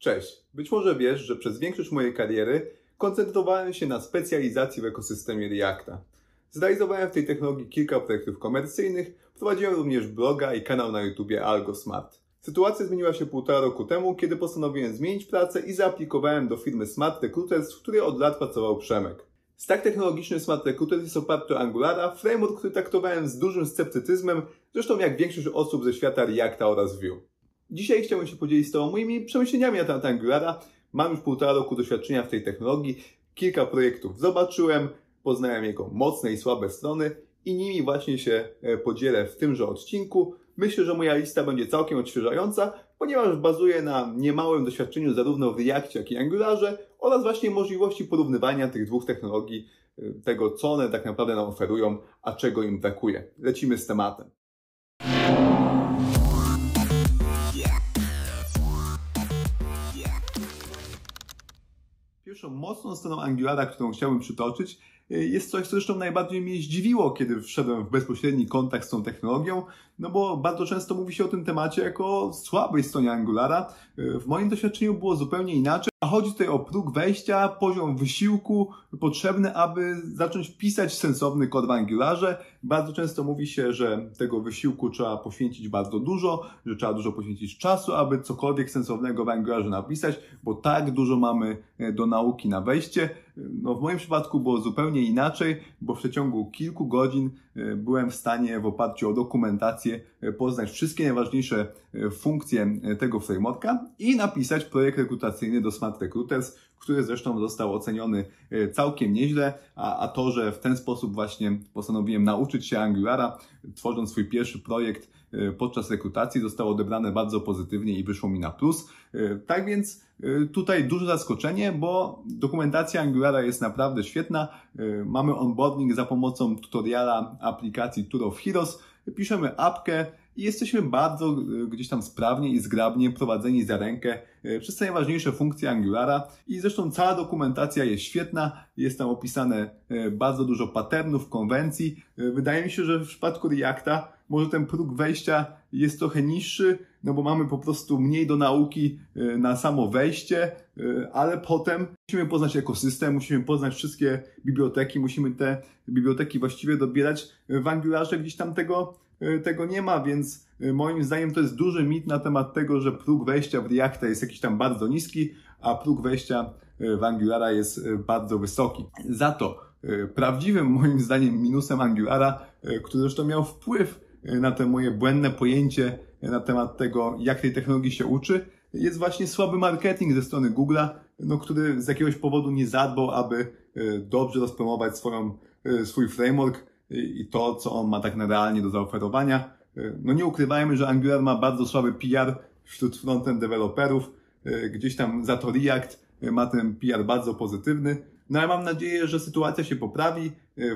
Cześć. Być może wiesz, że przez większość mojej kariery koncentrowałem się na specjalizacji w ekosystemie Reacta. Zrealizowałem w tej technologii kilka projektów komercyjnych, prowadziłem również bloga i kanał na YouTubie AlgoSmart. Sytuacja zmieniła się półtora roku temu, kiedy postanowiłem zmienić pracę i zaaplikowałem do firmy Smart Recruiters, w której od lat pracował Przemek. Stack technologiczny Smart Recruiters jest oparty o Angulara, framework, który traktowałem z dużym sceptycyzmem, zresztą jak większość osób ze świata Reacta oraz Vue. Dzisiaj chciałbym się podzielić z Tobą moimi przemyśleniami na temat Angulara. Mam już półtora roku doświadczenia w tej technologii, kilka projektów zobaczyłem, poznałem jego mocne i słabe strony i nimi właśnie się e, podzielę w tymże odcinku. Myślę, że moja lista będzie całkiem odświeżająca, ponieważ bazuje na niemałym doświadczeniu zarówno w Reactie, jak i Angularze oraz właśnie możliwości porównywania tych dwóch technologii, e, tego co one tak naprawdę nam oferują, a czego im brakuje. Lecimy z tematem. Pierwszą mocną stroną Angulara, którą chciałbym przytoczyć, jest coś, co zresztą najbardziej mnie zdziwiło, kiedy wszedłem w bezpośredni kontakt z tą technologią, no bo bardzo często mówi się o tym temacie jako o słabej stronie Angulara. Y, w moim doświadczeniu było zupełnie inaczej. A chodzi tutaj o próg wejścia, poziom wysiłku potrzebny, aby zacząć pisać sensowny kod w Angularze. Bardzo często mówi się, że tego wysiłku trzeba poświęcić bardzo dużo, że trzeba dużo poświęcić czasu, aby cokolwiek sensownego w Angularze napisać, bo tak dużo mamy e, do nauki na wejście. No, w moim przypadku było zupełnie inaczej, bo w przeciągu kilku godzin e, byłem w stanie w oparciu o dokumentację e, poznać wszystkie najważniejsze funkcje tego frameworka i napisać projekt rekrutacyjny do Smart Recruiters, który zresztą został oceniony e, całkiem nieźle, a, a to, że w ten sposób właśnie postanowiłem nauczyć się Angulara, tworząc swój pierwszy projekt e, podczas rekrutacji, zostało odebrane bardzo pozytywnie i wyszło mi na plus. E, tak więc tutaj duże zaskoczenie, bo dokumentacja Angulara jest naprawdę świetna. Mamy onboarding za pomocą tutoriala aplikacji Tour of Heroes. Piszemy apkę, i jesteśmy bardzo e, gdzieś tam sprawnie i zgrabnie prowadzeni za rękę e, przez te najważniejsze funkcje Angulara i zresztą cała dokumentacja jest świetna, jest tam opisane e, bardzo dużo patternów, konwencji. Wydaje mi się, że w przypadku Reacta może ten próg wejścia jest trochę niższy, no bo mamy po prostu mniej do nauki na samo wejście, ale potem musimy poznać ekosystem, musimy poznać wszystkie biblioteki, musimy te biblioteki właściwie dobierać w Angularze gdzieś tam tego tego nie ma, więc e, moim zdaniem to jest duży mit na temat tego, że próg wejścia w Reacta jest jakiś tam bardzo niski, a próg wejścia e, w Angulara jest bardzo wysoki. Za to prawdziwym moim zdaniem minusem Angulara, który zresztą miał wpływ na te moje błędne pojęcie na temat tego, jak tej technologii się uczy, jest właśnie słaby marketing ze strony Google'a, no, który z jakiegoś powodu nie zadbał, aby dobrze rozpromować swoją, swój framework, i to, co on ma tak realnie do zaoferowania. E, no nie ukrywajmy, że Angular ma bardzo słaby PR wśród frontend deweloperów. E, gdzieś tam za to React e, ma ten PR bardzo pozytywny. No ale mam nadzieję, że sytuacja się poprawi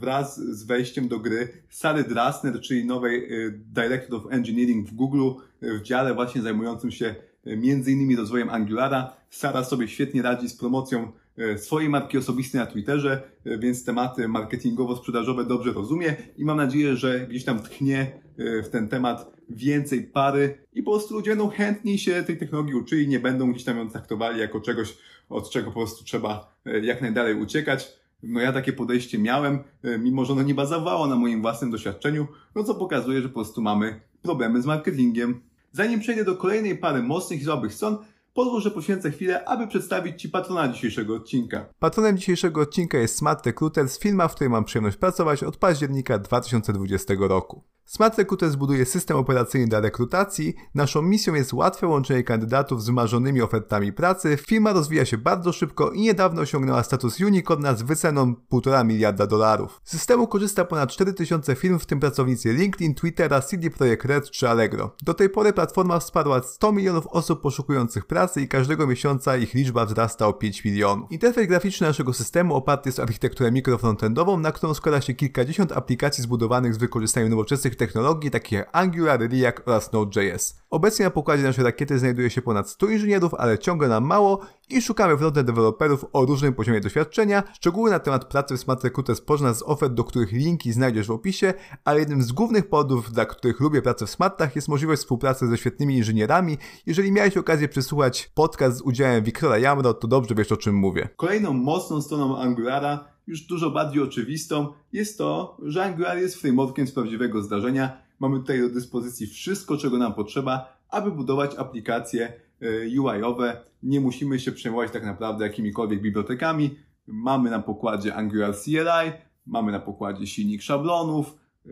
wraz z wejściem do gry Sary Drasner, czyli nowej Director of Engineering w Google, w dziale właśnie zajmującym się między innymi rozwojem Angulara. Sara sobie świetnie radzi z promocją swojej marki osobistej na Twitterze, e, więc tematy marketingowo-sprzedażowe dobrze rozumie i mam nadzieję, że gdzieś tam tchnie e, w ten temat więcej pary i po prostu ludzie będą chętniej się tej technologii uczyli, nie będą gdzieś tam ją traktowali jako czegoś, od czego po prostu trzeba jak najdalej uciekać. No ja takie podejście miałem, mimo że ono nie bazowało na moim własnym doświadczeniu, no co pokazuje, że po prostu mamy problemy z marketingiem. Zanim przejdę do kolejnej pary mocnych i słabych stron, pozwól, że poświęcę chwilę, aby przedstawić Ci patrona dzisiejszego odcinka. Patronem dzisiejszego odcinka jest Smart Recruiters, firma, w której mam przyjemność pracować od października 2020 roku. Smart Recruiter zbuduje system operacyjny dla rekrutacji. Naszą misją jest łatwe łączenie kandydatów z wymarzonymi ofertami pracy. Firma rozwija się bardzo szybko i niedawno osiągnęła status unicorna z wyceną 1,5 miliarda dolarów. Z systemu korzysta ponad 4000 firm, w tym pracownicy LinkedIn, Twittera, CD Projekt Red czy Allegro. Do tej pory platforma wsparła 100 milionów osób poszukujących pracy i każdego miesiąca ich liczba wzrasta o 5 milionów. Interfejs graficzny naszego systemu oparty jest o architekturę mikrofrontendową, na którą składa się kilkadziesiąt aplikacji zbudowanych z wykorzystaniem nowoczesnych technologii takich jak Angular, React oraz Node.js. Obecnie na pokładzie naszej rakiety znajduje się ponad 100 inżynierów, ale ciągle nam mało i szukamy frontend deweloperów o różnym poziomie doświadczenia. Szczegóły na temat pracy w Smart Recruiter spożna z ofert, do których linki znajdziesz w opisie, ale jednym z głównych powodów, dla których lubię pracę w Smartach jest możliwość współpracy ze świetnymi inżynierami. Jeżeli miałeś okazję przesłuchać podcast z udziałem Wiktora Jamro, to dobrze wiesz o czym mówię. Kolejną mocną stroną Angulara, już dużo bardziej oczywistą, jest to, że Angular jest frameworkiem z prawdziwego zdarzenia. Mamy tutaj do dyspozycji wszystko, czego nam potrzeba, aby budować aplikacje e, UI-owe. Nie musimy się przejmować tak naprawdę jakimikolwiek bibliotekami. Mamy na pokładzie Angular CLI, mamy na pokładzie silnik szablonów, e,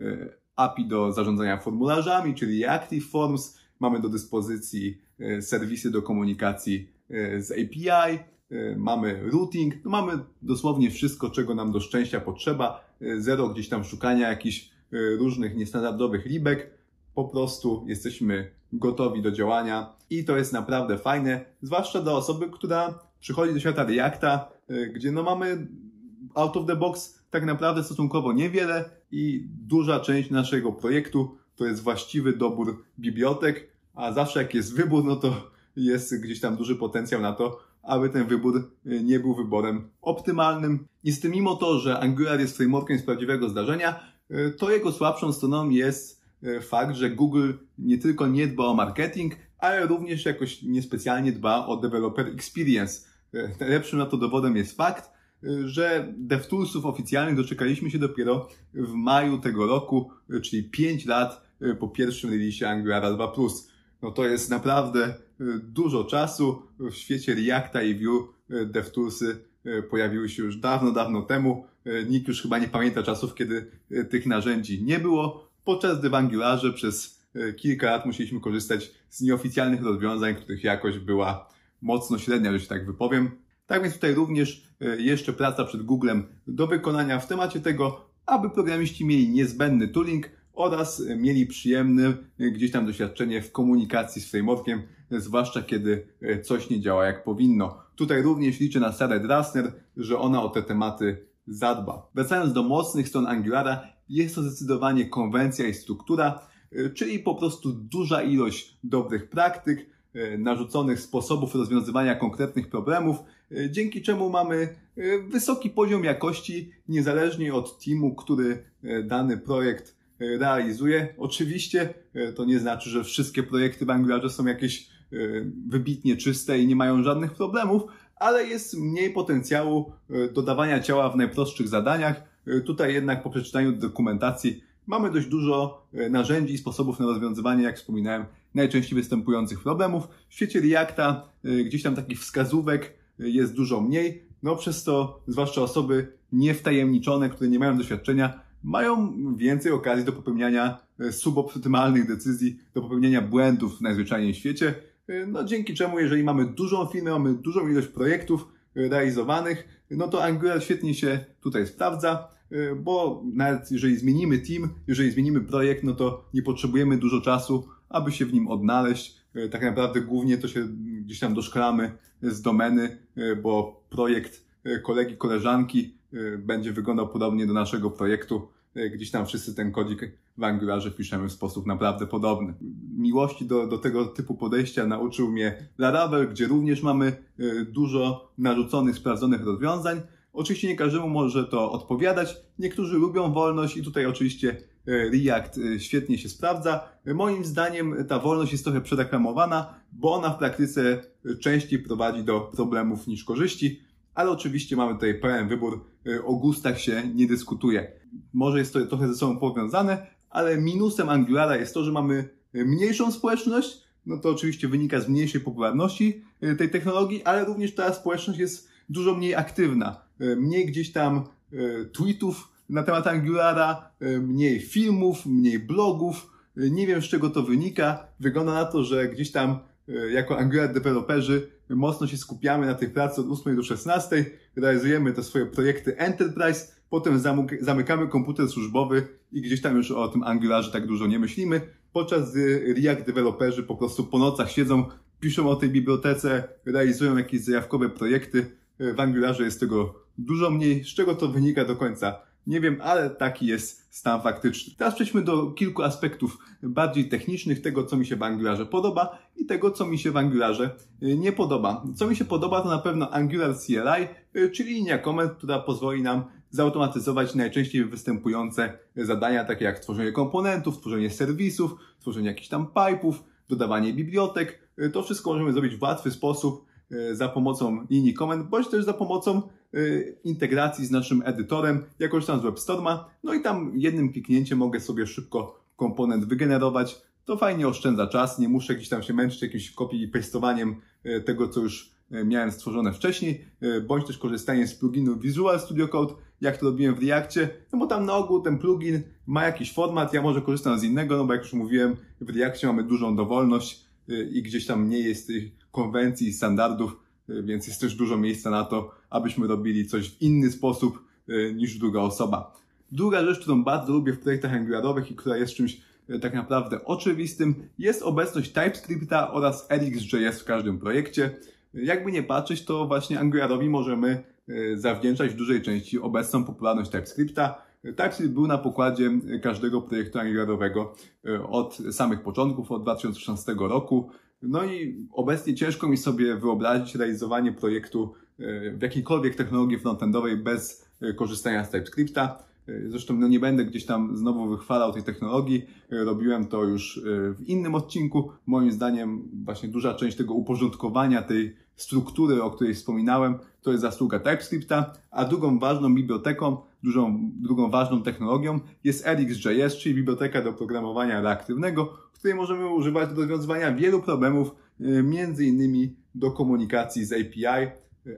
API do zarządzania formularzami, czyli Active Forms. Mamy do dyspozycji e, serwisy do komunikacji z API, mamy routing, no mamy dosłownie wszystko, czego nam do szczęścia potrzeba. Zero gdzieś tam szukania jakichś różnych niestandardowych libek. Po prostu jesteśmy gotowi do działania i to jest naprawdę fajne, zwłaszcza dla osoby, która przychodzi do świata Reacta, y, gdzie no mamy out of the box tak naprawdę stosunkowo niewiele i duża część naszego projektu to jest właściwy dobór bibliotek, a zawsze jak jest wybór, no to jest gdzieś tam duży potencjał na to, aby ten wybór y, nie był wyborem optymalnym. Niestety mimo to, że Angular jest frameworkiem z prawdziwego zdarzenia, y, to jego słabszą stroną jest E, fakt, że Google nie tylko nie dba o marketing, ale również jakoś niespecjalnie dba o developer experience. Najlepszym na to dowodem jest fakt, że DevToolsów oficjalnych doczekaliśmy się dopiero w maju tego roku, czyli 5 lat po pierwszym release Angulara 2+. No to jest naprawdę dużo czasu. W świecie Reacta i Vue DevToolsy pojawiły się już dawno, dawno temu. Nikt już chyba nie pamięta czasów, kiedy tych narzędzi nie było podczas gdy w Angularze przez e, kilka lat musieliśmy korzystać z nieoficjalnych rozwiązań, których jakość była mocno średnia, że się tak wypowiem. Tak więc tutaj również e, jeszcze praca przed Googlem do wykonania w temacie tego, aby programiści mieli niezbędny tooling oraz mieli przyjemne e, gdzieś tam doświadczenie w komunikacji z frameworkiem, zwłaszcza kiedy coś nie działa jak powinno. Tutaj również liczę na Sarah Drasner, że ona o te tematy zadba. Wracając do mocnych stron Angulara, jest to zdecydowanie konwencja i struktura, e, czyli po prostu duża ilość dobrych praktyk, e, narzuconych sposobów rozwiązywania konkretnych problemów, e, dzięki czemu mamy wysoki poziom jakości, niezależnie od teamu, który dany projekt realizuje. Oczywiście to nie znaczy, że wszystkie projekty w Angularze są jakieś wybitnie czyste i nie mają żadnych problemów, ale jest mniej potencjału dodawania ciała w najprostszych zadaniach, E, tutaj jednak po przeczytaniu dokumentacji mamy dość dużo e, narzędzi i sposobów na rozwiązywanie, jak wspominałem, najczęściej występujących problemów. W świecie Reacta e, gdzieś tam takich wskazówek jest dużo mniej, no przez to zwłaszcza osoby niewtajemniczone, które nie mają doświadczenia, mają więcej okazji do popełniania suboptymalnych decyzji, do popełniania błędów najzwyczajniej w świecie. No dzięki czemu, jeżeli mamy dużą firmę, mamy dużą ilość projektów realizowanych, no to Angular świetnie się tutaj sprawdza. Bo nawet jeżeli zmienimy team, jeżeli zmienimy projekt, no to nie potrzebujemy dużo czasu, aby się w nim odnaleźć. Tak naprawdę głównie to się gdzieś tam doszkalamy z domeny, bo projekt kolegi, koleżanki będzie wyglądał podobnie do naszego projektu. Gdzieś tam wszyscy ten kodzik w Angularze piszemy w sposób naprawdę podobny. Miłości do, do tego typu podejścia nauczył mnie Laravel, gdzie również mamy dużo narzuconych, sprawdzonych rozwiązań, Oczywiście nie każdemu może to odpowiadać. Niektórzy lubią wolność i tutaj oczywiście e, React e, świetnie się sprawdza. Moim zdaniem ta wolność jest trochę przedaklamowana, bo ona w praktyce częściej prowadzi do problemów niż korzyści, ale oczywiście mamy tutaj pełen wybór, e, o gustach się nie dyskutuje. Może jest to trochę ze sobą powiązane, ale minusem Angulara jest to, że mamy mniejszą społeczność, no to oczywiście wynika z mniejszej popularności tej technologii, ale również ta społeczność jest dużo mniej aktywna. Mniej gdzieś tam tweetów na temat Angulara, mniej filmów, mniej blogów. Nie wiem z czego to wynika. Wygląda na to, że gdzieś tam jako Angular deweloperzy mocno się skupiamy na tej pracy od 8 do 16, realizujemy te swoje projekty Enterprise, potem zamykamy komputer służbowy i gdzieś tam już o tym Angularze tak dużo nie myślimy, podczas gdy React deweloperzy po prostu po nocach siedzą, piszą o tej bibliotece, realizują jakieś zajawkowe projekty. W Angularze jest tego dużo mniej. Z czego to wynika do końca Nie wiem, ale taki jest stan faktyczny. Teraz przejdźmy do kilku aspektów bardziej technicznych, tego co mi się w Angularze podoba i tego co mi się w Angularze y, nie podoba. Co mi się podoba to na pewno Angular CLI, y, czyli linia komend, która pozwoli nam zautomatyzować najczęściej występujące zadania, takie jak tworzenie komponentów, tworzenie serwisów, tworzenie jakichś tam pipe'ów, dodawanie bibliotek. Y, to wszystko możemy zrobić w łatwy sposób za pomocą linii komend, bądź też za pomocą Y, integracji z naszym edytorem, ja korzystam z WebStorma, no i tam jednym kliknięciem mogę sobie szybko komponent wygenerować. To fajnie oszczędza czas, nie muszę gdzieś tam się męczyć jakimś kopii i pastowaniem y, tego, co już miałem stworzone wcześniej, bądź też korzystanie z pluginu Visual Studio Code, jak to robiłem w Reactie, no bo tam na ogół ten plugin ma jakiś format, ja może korzystam z innego, no bo jak już mówiłem, w Reactie mamy dużą dowolność i gdzieś tam nie jest tych konwencji i standardów, Y, więc jest też dużo miejsca na to, abyśmy robili coś w inny sposób y, niż druga osoba. Druga rzecz, którą bardzo lubię w projektach Angularowych i która jest czymś y, tak naprawdę oczywistym, jest obecność TypeScripta oraz RxJS w każdym projekcie. Jakby nie patrzeć, to właśnie Angularowi możemy zawdzięczać w dużej części obecną popularność TypeScripta. TypeScript był na pokładzie każdego projektu Angularowego od samych początków, od 2016 roku. No i obecnie ciężko mi sobie wyobrazić realizowanie projektu e, w jakiejkolwiek technologii frontendowej bez e, korzystania z TypeScripta. E, zresztą no nie będę gdzieś tam znowu wychwalał tej technologii. Robiłem to już w innym odcinku. Moim zdaniem właśnie duża część tego uporządkowania tej struktury, o której wspominałem, to jest zasługa TypeScripta, a drugą ważną biblioteką, dużą, drugą ważną technologią jest RxJS, czyli biblioteka do programowania reaktywnego, której możemy używać do rozwiązywania wielu problemów, e, między innymi do komunikacji z API.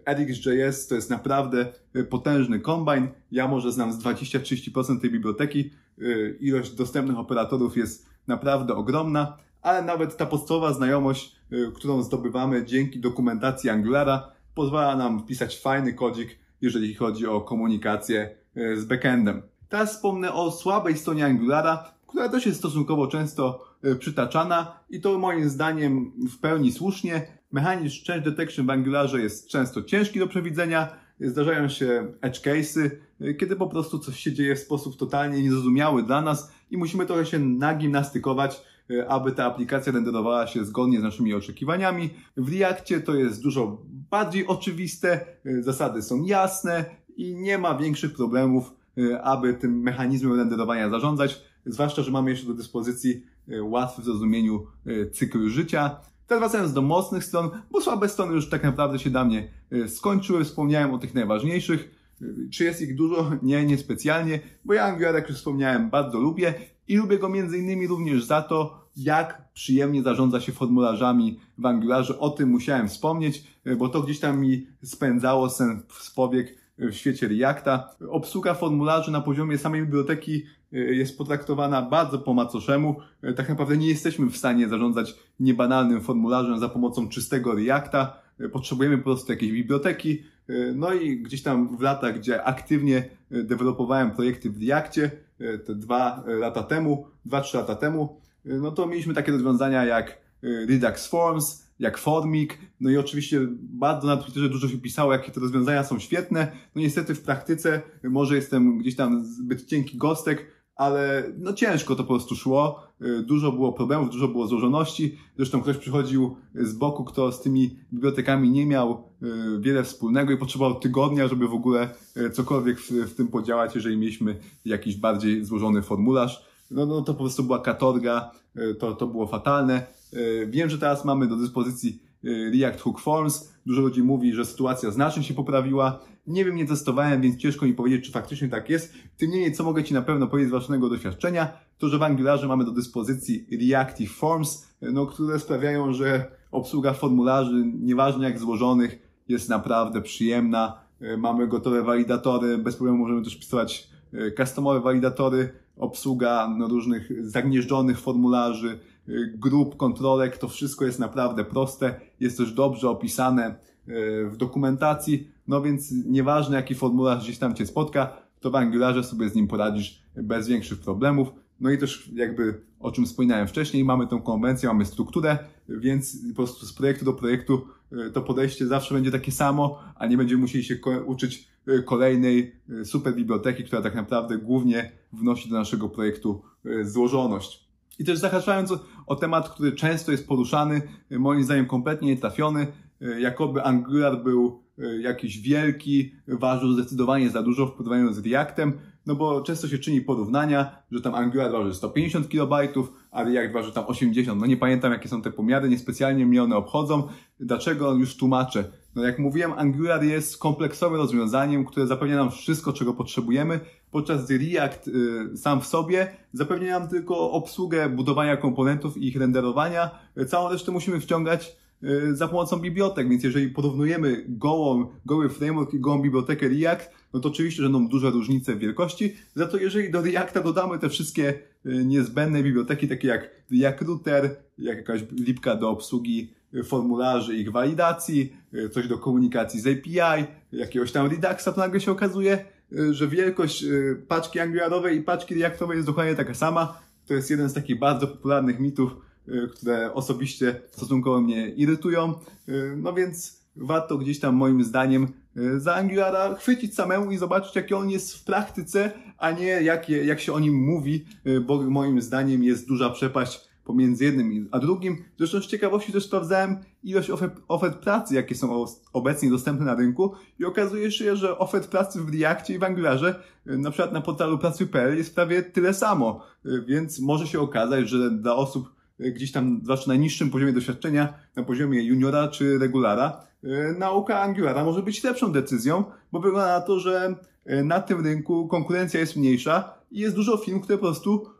RxJS to jest naprawdę e, potężny kombine. Ja może znam z 20-30% tej biblioteki. E, ilość dostępnych operatorów jest naprawdę ogromna, ale nawet ta podstawowa znajomość, którą zdobywamy dzięki dokumentacji Angulara, pozwala nam wpisać fajny kodzik, jeżeli chodzi o komunikację z backendem. Teraz wspomnę o słabej stronie Angulara, która też jest stosunkowo często przytaczana i to moim zdaniem w pełni słusznie. Mechanizm change detection w Angularze jest często ciężki do przewidzenia. Zdarzają się edge case'y, e, kiedy po prostu coś się dzieje w sposób totalnie niezrozumiały dla nas i musimy trochę się nagimnastykować, e, aby ta aplikacja renderowała się zgodnie z naszymi oczekiwaniami. W Reactie to jest dużo bardziej oczywiste, zasady są jasne i nie ma większych problemów, aby tym mechanizmem renderowania zarządzać zwłaszcza, że mamy jeszcze do dyspozycji łatwy w zrozumieniu e, cykl życia. Teraz wracając do mocnych stron, bo słabe strony już tak naprawdę się dla mnie e, skończyły. Wspomniałem o tych najważniejszych. Czy jest ich dużo? Nie, niespecjalnie, bo ja Angular, jak już wspomniałem, bardzo lubię i lubię go między innymi również za to, jak przyjemnie zarządza się formularzami w Angularze. O tym musiałem wspomnieć, bo to gdzieś tam mi spędzało sen z powiek w świecie Reacta. Obsługa formularzy na poziomie samej biblioteki y, jest potraktowana bardzo po macoszemu. Y, tak naprawdę nie jesteśmy w stanie zarządzać niebanalnym formularzem za pomocą czystego Reacta. Y, potrzebujemy po prostu jakiejś biblioteki. No i gdzieś tam w latach, gdzie aktywnie dewelopowałem projekty w Reactie, te dwa lata temu, dwa, trzy lata temu, no to mieliśmy takie rozwiązania jak Redux Forms, jak Formik, no i oczywiście bardzo na Twitterze dużo się pisało, jakie te rozwiązania są świetne. No niestety w praktyce może jestem gdzieś tam zbyt cienki gostek, ale no ciężko to po prostu szło. Y, dużo było problemów, dużo było złożoności. Zresztą ktoś przychodził z boku, kto z tymi bibliotekami nie miał y, wiele wspólnego i potrzebował tygodnia, żeby w ogóle y, cokolwiek w, tym podziałać, jeżeli mieliśmy jakiś bardziej złożony formularz. No, no to po prostu była katorga, to, to było fatalne. E, wiem, że teraz mamy do dyspozycji e, React Hook Forms. Dużo ludzi mówi, że sytuacja znacznie się poprawiła. Nie wiem, nie testowałem, więc ciężko mi powiedzieć, czy faktycznie tak jest. Tym niemniej, co mogę Ci na pewno powiedzieć z własnego doświadczenia, to że w Angularze mamy do dyspozycji Reactive Forms, e, no, które sprawiają, że obsługa formularzy, nieważne jak złożonych, jest naprawdę przyjemna. Mamy gotowe walidatory, bez problemu możemy też pisywać customowe walidatory, obsługa no, różnych zagnieżdżonych formularzy, grup, kontrolek, to wszystko jest naprawdę proste, jest też dobrze opisane e, w dokumentacji, no więc nieważne jaki formularz gdzieś tam Cię spotka, to w Angularze sobie z nim poradzisz bez większych problemów. No i też jakby o czym wspominałem wcześniej, mamy tą konwencję, mamy strukturę, więc po prostu z projektu do projektu e, to podejście zawsze będzie takie samo, a nie będziemy musieli się uczyć y, kolejnej super biblioteki, która tak naprawdę głównie wnosi do naszego projektu złożoność. I też zahaczając o temat, który często jest poruszany, moim zdaniem kompletnie nietrafiony, jakoby Angular był jakiś wielki, ważył zdecydowanie za dużo w porównaniu z Reactem, no bo często się czyni porównania, że tam Angular waży 150 KB, a React waży tam 80. No nie pamiętam jakie są te pomiary, niespecjalnie mnie one obchodzą. Dlaczego? Już tłumaczę. No jak mówiłem, Angular jest kompleksowym rozwiązaniem, które zapewnia nam wszystko, czego potrzebujemy, podczas gdy React y, sam w sobie zapewnia nam tylko obsługę budowania komponentów i ich renderowania. Całą resztę musimy wciągać y, za pomocą bibliotek, więc jeżeli porównujemy gołą, goły framework i gołą bibliotekę React, no to oczywiście będą duże różnice w wielkości. Za to jeżeli do Reacta dodamy te wszystkie y, niezbędne biblioteki, takie jak React Router, jak jakaś lipka do obsługi y, formularzy ich walidacji, y, coś do komunikacji z API, jakiegoś tam Reduxa, to nagle się okazuje, że wielkość paczki Angularowej i paczki Reactowej jest dokładnie taka sama. To jest jeden z takich bardzo popularnych mitów, które osobiście stosunkowo mnie irytują. No więc warto gdzieś tam moim zdaniem za Angulara chwycić samemu i zobaczyć, jaki on jest w praktyce, a nie jak, jak się o nim mówi, bo moim zdaniem jest duża przepaść pomiędzy jednym a drugim. Zresztą z ciekawości też sprawdzałem ilość ofert, ofert pracy, jakie są obecnie dostępne na rynku i okazuje się, że ofert pracy w Reactie i w Angularze, e, na przykład na portalu pracy.pl jest prawie tyle samo, więc może się okazać, że dla osób gdzieś tam, zwłaszcza na niższym poziomie doświadczenia, na poziomie juniora czy regulara, nauka Angulara może być lepszą decyzją, bo wygląda na to, że na tym rynku konkurencja jest mniejsza i jest dużo firm, które po prostu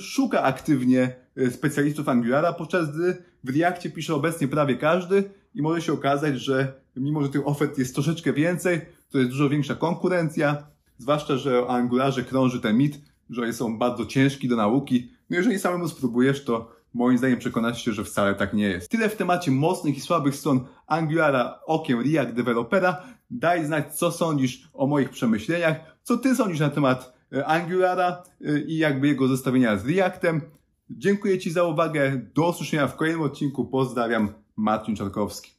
szuka aktywnie specjalistów Angulara, podczas gdy w Reakcie pisze obecnie prawie każdy i może się okazać, że mimo, że tych ofert jest troszeczkę więcej, to jest dużo większa konkurencja, zwłaszcza, że o Angularze krąży ten mit, że są bardzo ciężki do nauki. No jeżeli samemu spróbujesz, to moim zdaniem przekonasz się, że wcale tak nie jest. Tyle w temacie mocnych i słabych stron Angulara okiem React Developera. Daj znać, co sądzisz o moich przemyśleniach, co ty sądzisz na temat e, Angulara e, i jakby jego zestawienia z Reactem. Dziękuję Ci za uwagę. Do usłyszenia w kolejnym odcinku. Pozdrawiam. Marcin Czarkowski.